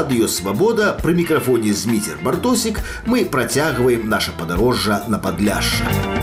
эфіры радыёвабода пры мікрафоне зміцер бартосік мы працягваем наша падарожжа на падляшша.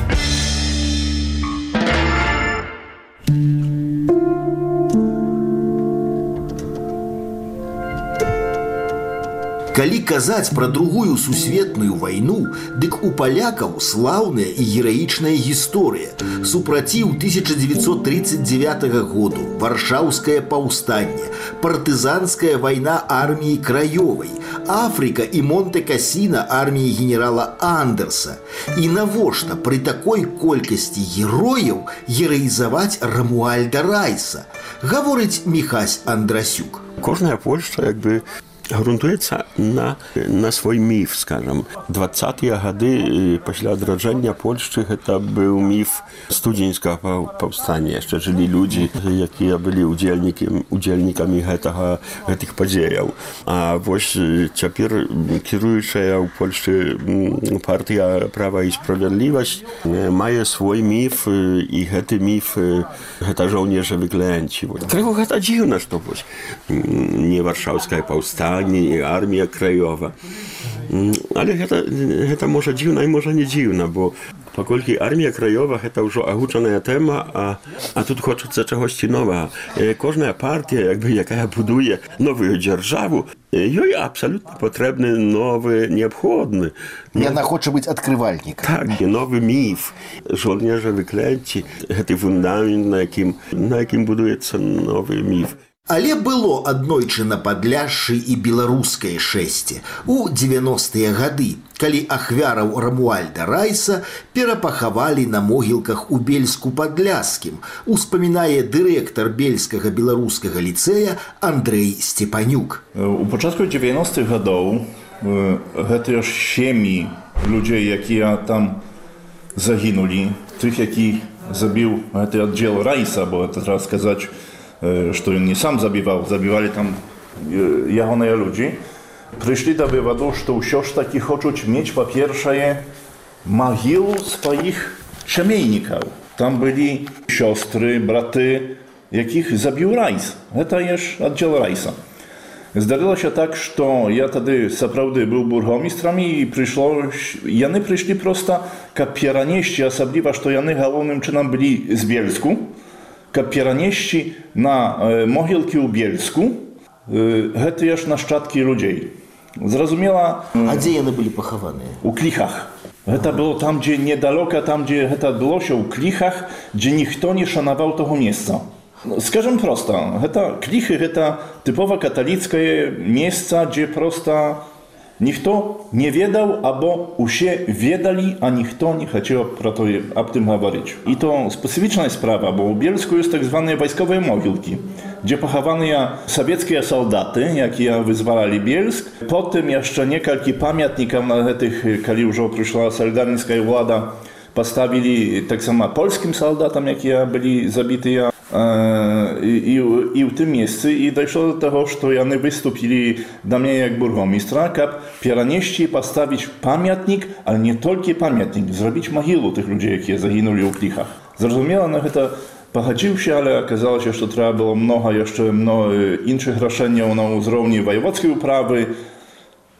Калі казаць пра другую сусветную вайну, дык у палякаў слаўная і гераічная гісторыя. Супраціў 1939 году варшаўскае паўстанне, партызанская вайна арміі краёвай, Африка і Монте-Касіна арміі генерала Андерса. І навошта пры такой колькасці герояў гераізаваць Рамуальда Райса, гаворыць Міхась Андрасюк. Кожная Польшча як бы грунтуецца на, на свой міф скажем двадцатыя гады пасля адраджэння Польшчы гэта быў міф студзеньскага паўстання. Яшчэ жылі людзі якія былі удзельнікі удзельнікамі гэтага гэтых падзеяў. А вось цяпер кіруючая ў Польшчы партыя права і справядлівасць мае свой міф і гэты міф гэта жаўнежа выклянці крыху гэта дзіўна што вось не варшаўскае паўстання nie armia krajowa. Ale гэта, гэта можа дзіўна і можа не дзіўна, бо паколькі армія краёва гэта ўжо агучаная тэма, а, а тут хочацца чагосьці новага. Кожная партія, як бы, якая будуе новую дзяржаву, ёй абсалютна патрэбны новы неабходны. Яна хоча быць адкрывальнік. Так, новы міф, жолнежа выклянці, гэты фундамент, на якім, на якім будуецца новы міф. Але было аднойчы на падляшшы і беларускае шэсце у 90-тыя гады, калі ахвяраў Рамуальда Райса перапахавалі на могілках у бельску падляскім, успамінае дырэктар бельскага беларускага ліцэя Андрей Степанюк. У пачатку 90-х гадоў гэтыя ж сем'і людзей, якія там загінулі, тых, які забіў гэты аддзел Райса, бо это треба сказаць, E, który nie sam zabiewał, zabiewali tam e, jachonej ludzi, przyszli do wywadu, że usiąść takich oczuć mieć po pierwsze mogił swoich szemieńników. Tam byli siostry, braty, jakich zabił rajs. To jest oddział rajsa. Zdarzyło się tak, że ja wtedy naprawdę był burmistrem i przyszło, jany przyszli prosto kapieraniści, osobliwa, że jany głównym czynem byli z Bielsku, бельску каб перанесці на могілкі ў бельску гэтыя ж нашчадкі людзей зразумела а дзе яны былі пахаваныя у кліхах гэта было там дзе недалёка там дзе гэта адбылося ў кліхах дзе ніхто не шанаваў таго месца скажем проста гэта кліхы гэта тыпова каталіцкае месца дзе проста ніхто не ведаў або усе ведалі а ніхто не хацеў пра тое аб тым гаварыць і то спецыфічная справа бо ў бельску ёсць так званыя вайсковыя могілкі дзе пахаваныя савецкія салдаты якія вызвалалі бельск потым яшчэ некалькі памятнікаў на гэтых калі ўжо прыйшла сальдарніцкая ўлада паставілі таксама польскім салдатам E, I, i, w tym miejscu i doszło do tego, że Jany wystąpili dla mnie jak burmistrza, kap pieraniści postawić pamiętnik, ale nie tylko pamiętnik, zrobić mogilu tych ludzi, jakie zaginęli w Plichach. zrozumiałem, że to no, pochodził się, ale okazało się, że trzeba było mnoha jeszcze mnogo e, innych roszeniów na uzrowni wojewódzkiej uprawy.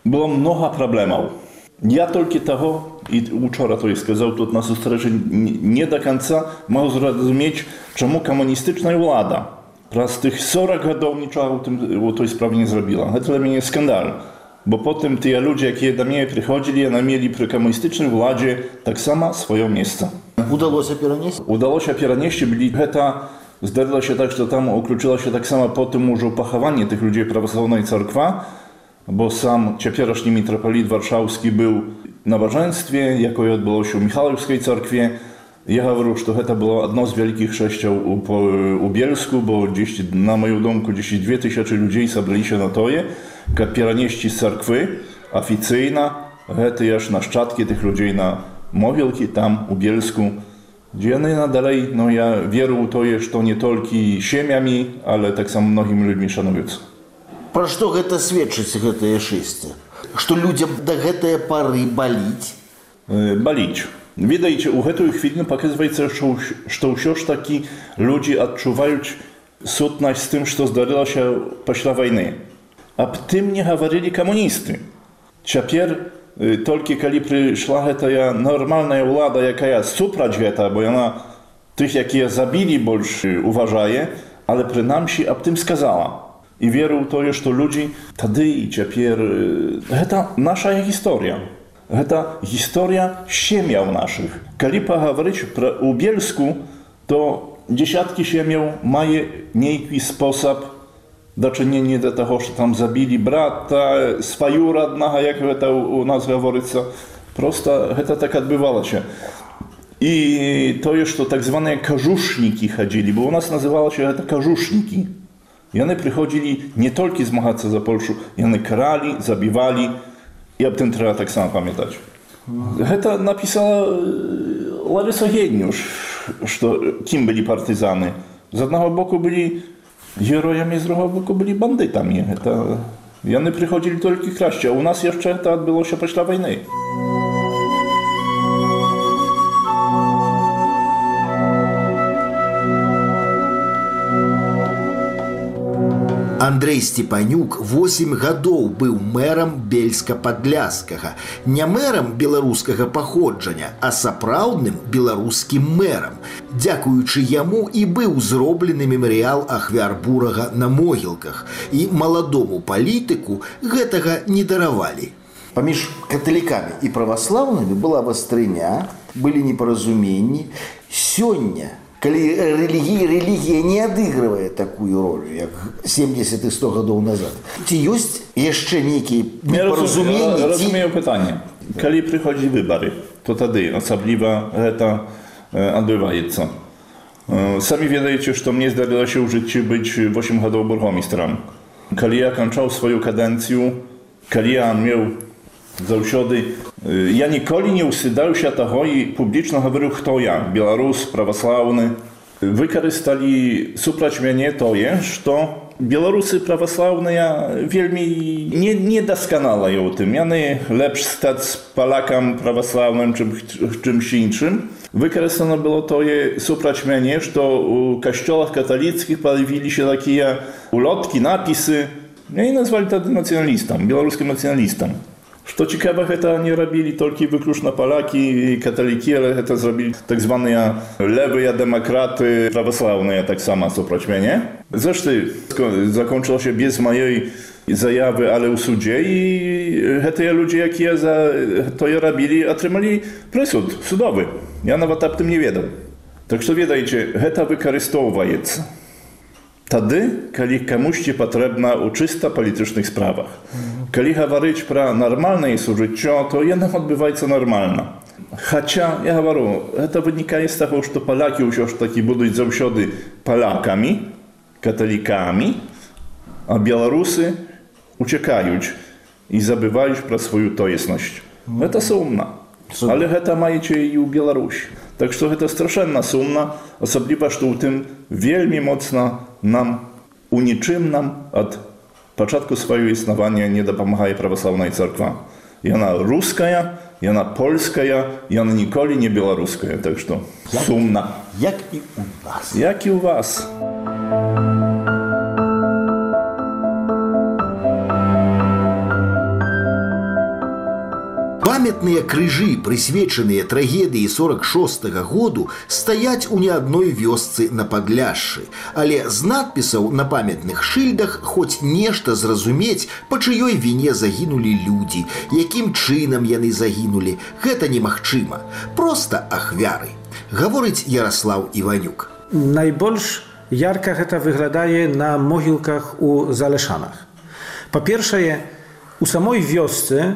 Było mnoha problemów. я толькі таго і учора той сказаў тут на сустрэчы не до конца мог зразумець чаму камуністычная ўлада праз тых 40 гадоў нічога у тым у той справе не зрабіла гэта для мяне скандал бо потым тыя людзі якія да мяне прыходзілі яна мелі пры камуністычнай уладзе таксама сваё месца удалося перанесці удалося перанесці былі гэта здарылася так што там уключылася таксама потым ужо пахаванне тых людзей праваслаўнай царква bo sam ciepierośni mitropolit warszawski był nabożeństwie, jakie odbyło się w Michałowskiej Cerkwie. Ja mówię, że to było jedno z wielkich chrześcijan u, u Bielsku, bo gdzieś na moją domku gdzieś 2000 ludzi zabrali się na toje, jak pieranieści z cerkwy, oficyjna, to już naszczadki tych ludzi na mogielki tam u Bielsku, gdzie one dalej, no ja wierzę to, że to nie tylko ziemiami, ale tak samo mnogimi ludźmi szanują. Пра што гэта сведчыць гэтае шэсце што людзям да гэтыя пары баліць баліць ведаеце у гэтую хвіліну паказваецца што ўсё ж такі людзі адчуваюць сутнасць з тым што здарылася пасля вайны аб тым не гаварылі камуністы. Цяпер толькі калі прыйшла гэтая нармальная ўлада, якая супраць гэта, бо яна тых, якія забілі больш уважае, але прынамсі аб тым сказала. І верыў тое, што людзі тады і цяпер гэта наша гісторыя. Гэта гісторыя сем'яў нашых. Калі пагаварыць пра у Бельску, то dziesiątki siemią mają niejaki sposób do czynienia do tego, że tam zabili brata, swoją radnego, jak to u nas говорится. Prosto to tak odbywało się. I to już to tak zwane każuszniki chodzili, bo u nas nazywało się to każuszniki. I one przychodzili nie tylko zmagać za Polskę, i one karali, zabijali i o tym trzeba tak samo pamiętać. To napisała Лариса Геднюш, що ким були партизани. З одного боку були героями, з другого боку були бандитами. Это... I one przychodzili tylko kraść, a u nas jeszcze to odbyło się po wojny. Андрей Степанюк 8 гадоў быў мэрам бельска-падляскага, не мэрам беларускага паходжання, а сапраўдным беларускім мэрам. Дзякуючы яму і быў зроблены мемарыял ахвяр бурага на могілках і маладому палітыку гэтага не даравалі. Паміж каталікамі і праваслаўнымі была вастрыня, былі непаразуменні. Сёння калі рэлігія рэлігія не адыгрывае такую ролю як 70 і 100 гадоў назад ці ёсць яшчэ нейкія непаразуменні разумею пытанне калі прыходзі выбары то тады асабліва гэта адбываецца самі ведаеце што мне здарылася ў жыцці быць 8 гадоў бургомістрам калі я канчаў сваю кадэнцыю калі я меў заўсёды я ніколі не ўсыдаўся таго і публічна гаварыў хто я беларус праваслаўны выкарысталі супраць мяне тое што беларусы праваслаўныя вельмі не недасканалыя ў тым яны лепш стаць палакам праваслаўным чым чымś іншым выкарыстана было тое супраць мяне што у касцёлах каталіцкіх паявіліся такія улоткі напісы і назвалі тады нацыяналістам беларускім нацыяналістам Što ciekawe, heta nie robili tylko wykluczna Polaki i katoliki, ale to zrobili tak zwane lewe demokraty prawosławne, tak samo, suproć mnie. Zresztą zakończyło się bez mojej zajawy, ale u sudzie i te ludzie, jak ja za to ja robili, otrzymali przysąd sudowy. Ja nawet o tym nie wiedział. Tak że wiedzicie, heta wykorzystywa Тады, калі камусьці патрэбна ў чыста палітычных справах. Калі гаварыць пра нармальнае сужыццё, то яно адбываецца нармальна. Хаця я гавару, гэта вынікае з таго, што палякі ўсё ж такі будуць заўсёды палякамі, каталікамі, а беларусы уцякаюць і забываюць пра сваю тоеснасць. Гэта Сумна. Але гэта маеце і ў Беларусі. Так што гэта страшэнна сумна, асабліва што ў тым вельмі моцна нам у нічым нам ад пачатку сваёй існавання не дапамагае праваслаўная царква. Яна руская, яна польская, яна ніколі не беларуская, так што сумна. Як і у вас. Як і у вас. Памятныя крыжы, прысвечаныя трагедыі 46 -го году стаяць у не адной вёсцы на падляшшы, але з надпісаў на памятных шыльдах хоць нешта зразумець, па чыёй віне загінулі людзі, якім чынам яны загінулі, гэта немагчыма, просто ахвяры. Гаворыць Ярослаў Іванюк. Найбольш ярка гэта выглядае на могілках у залешанах. Па-першае, у самой вёсцы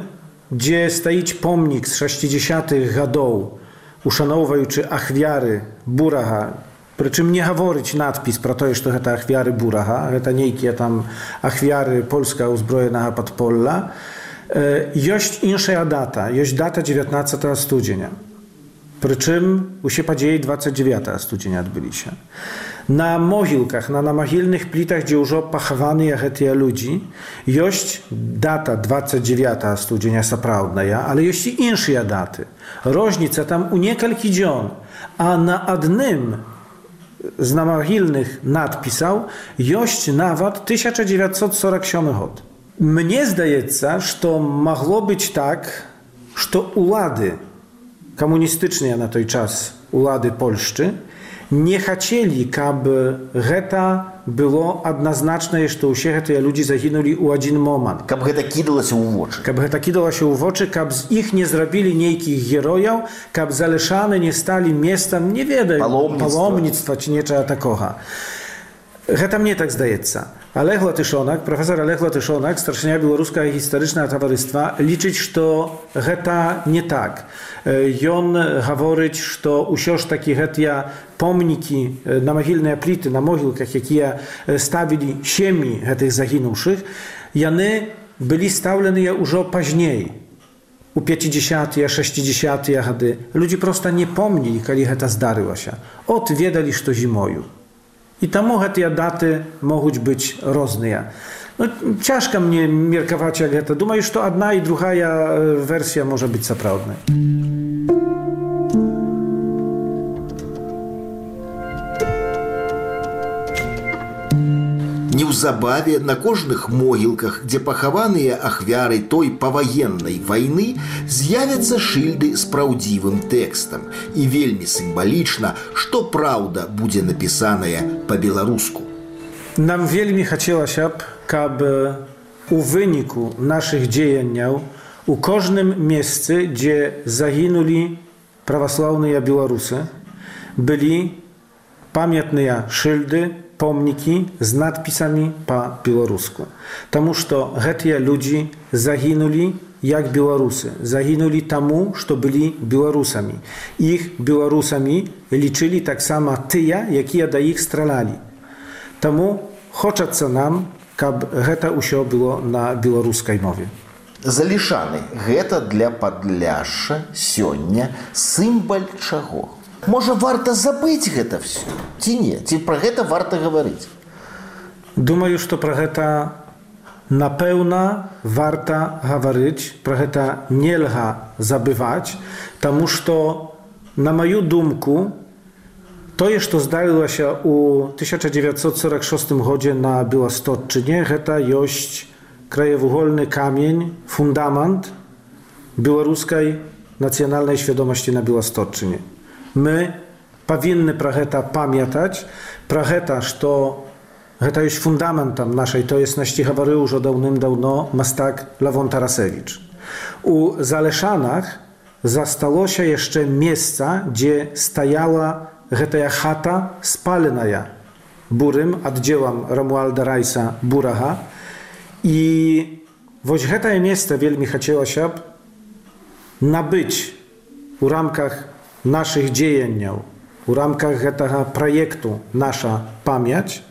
gdzie staić pomnik z 60 гадоў, ушаноўваючы ахвяры бурага, Прычым не гаворыць надпіс пра тое, што гэта ахвяры бурага, гэта нейкія там ахвяры польска ўзброенага падполля. Ёсць іншая дата, ёсць дата 19 студзеня. Прычым усе падзеі 29 студзеня адбыліся. На могілках, на намагільных плітах, дзе ўжо пахаваныя гэтыя людзі, ёсць дата 29 студзеня сапраўдная, але ёсць і іншыя даты. Розніца там у некалькі дзён, а на адным з намагільных надпісаў ёсць нават 1947 год. Мне здаецца, што магло быць так, што улады камуністычныя на той час улады Польшчы не хацелі, каб гэта было адназначнае, што ўсе гэтыя людзі загінулі ў адзін момант. Каб гэта кідалася ў вочы. Каб гэта кідалася ў вочы, каб з іх не зрабілі нейкіх герояў, каб залешаны не сталі месцам, не ведаю, Паломніцтва. паломніцтва ці нечага такога. Гэта мне так здаецца. Олег Латышонак, прафесор Олег Латышонак, старшыня беларускага гістарычнага таварыства, лічыць, што гэта не так. Э, Ён гаворыць, што ўсё ж такі гэтыя помнікі э, на магільныя пліты на могілках, якія э, ставілі сем'і гэтых загінуўшых, яны былі стаўленыя ўжо пазней. У 50-тыя, 60-тыя гады людзі проста не помнілі, калі гэта здарылася. От ведалі, што зімою. І таму гэтыя даты могуць быць розныя. Ну, цяжка мне меркаваць як гэта. Думаю, што адна і другая э, версія можа быць сапраўднай. Неўзабаве на кожных могілках, дзе пахаваныя ахвяры той паваеннай вайны, з'явяцца шыльды з праўдзівым тэкстам. І вельмі сімвалічна, што праўда будзе напісаная па-беларуску. Нам вельмі хацелася б, каб э, у выніку нашых дзеянняў у кожным месцы, дзе загінулі праваслаўныя беларусы, былі памятныя шыльды, помнікі з надпісамі па-беларуску. Таму што гэтыя людзі загінулі як беларусы, загінулі таму, што былі беларусамі. Іх беларусамі лічылі таксама тыя, якія да іх стралялі. Таму хочацца нам, каб гэта ўсё было на беларускай мове. Залішаны гэта для падляшша сёння сімбаль чаго. Можа варта забыць гэта все ці не ці пра гэта варта гаварыць. Думаю, што пра гэта напэўна варта гаварыць, пра гэта нельга забываць, таму што на маю думку, тое, што здарылася ў 1946 годзе на Беластотчыне, гэта ёсць краевугольны камень, фундамент беларускай нацыянальнай свядомасці на Беластотчыне. My powinny про гэта pamiętać, про гэта, што гэта ёсць фундаментам нашай тоеснасці гаварыў ужо даўным-даўно мастак Лавон Тарасевіч. У Залешанах засталося яшчэ месца, дзе стаяла гэтая хата спаленая бурым аддзелам Рамуальда Райса Бурага. І вось гэтае месца вельмі хацелася б набыць у рамках нашых дзеянняў. У рамках гэтага праекту наша памяць.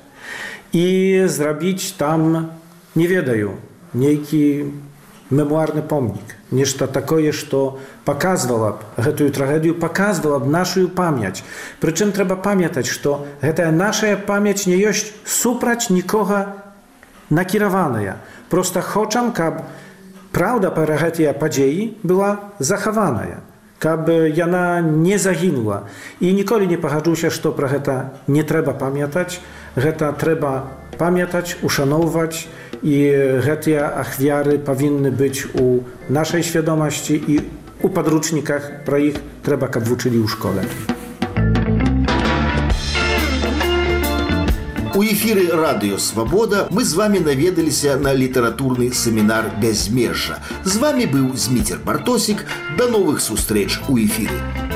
І зрабіць там не ведаю нейкі мемуарны помнік. Нешта такое што показывала б гэтую трагедыю показывала б нашу памяць. Прычым трэба памятаць што гэтая нашая памяць не ёсць супраць нікога накіраваная. Просто хочам каб праўда пра гэтыя падзеі была захаваная. aby jana nie zaginła. I nikoli nie paharzył się, że to nie trzeba pamiętać, heta trzeba pamiętać, uszanować i hetia achwiary powinny być u naszej świadomości i u podrucznikach, pro ich trzeba, aby u szkole. У эфіры радыё свабода мы з вами наведаліся на літаратурны семінар бязмежжа. З вами быў зміцер бартосік да новых сустрэч у эфіры.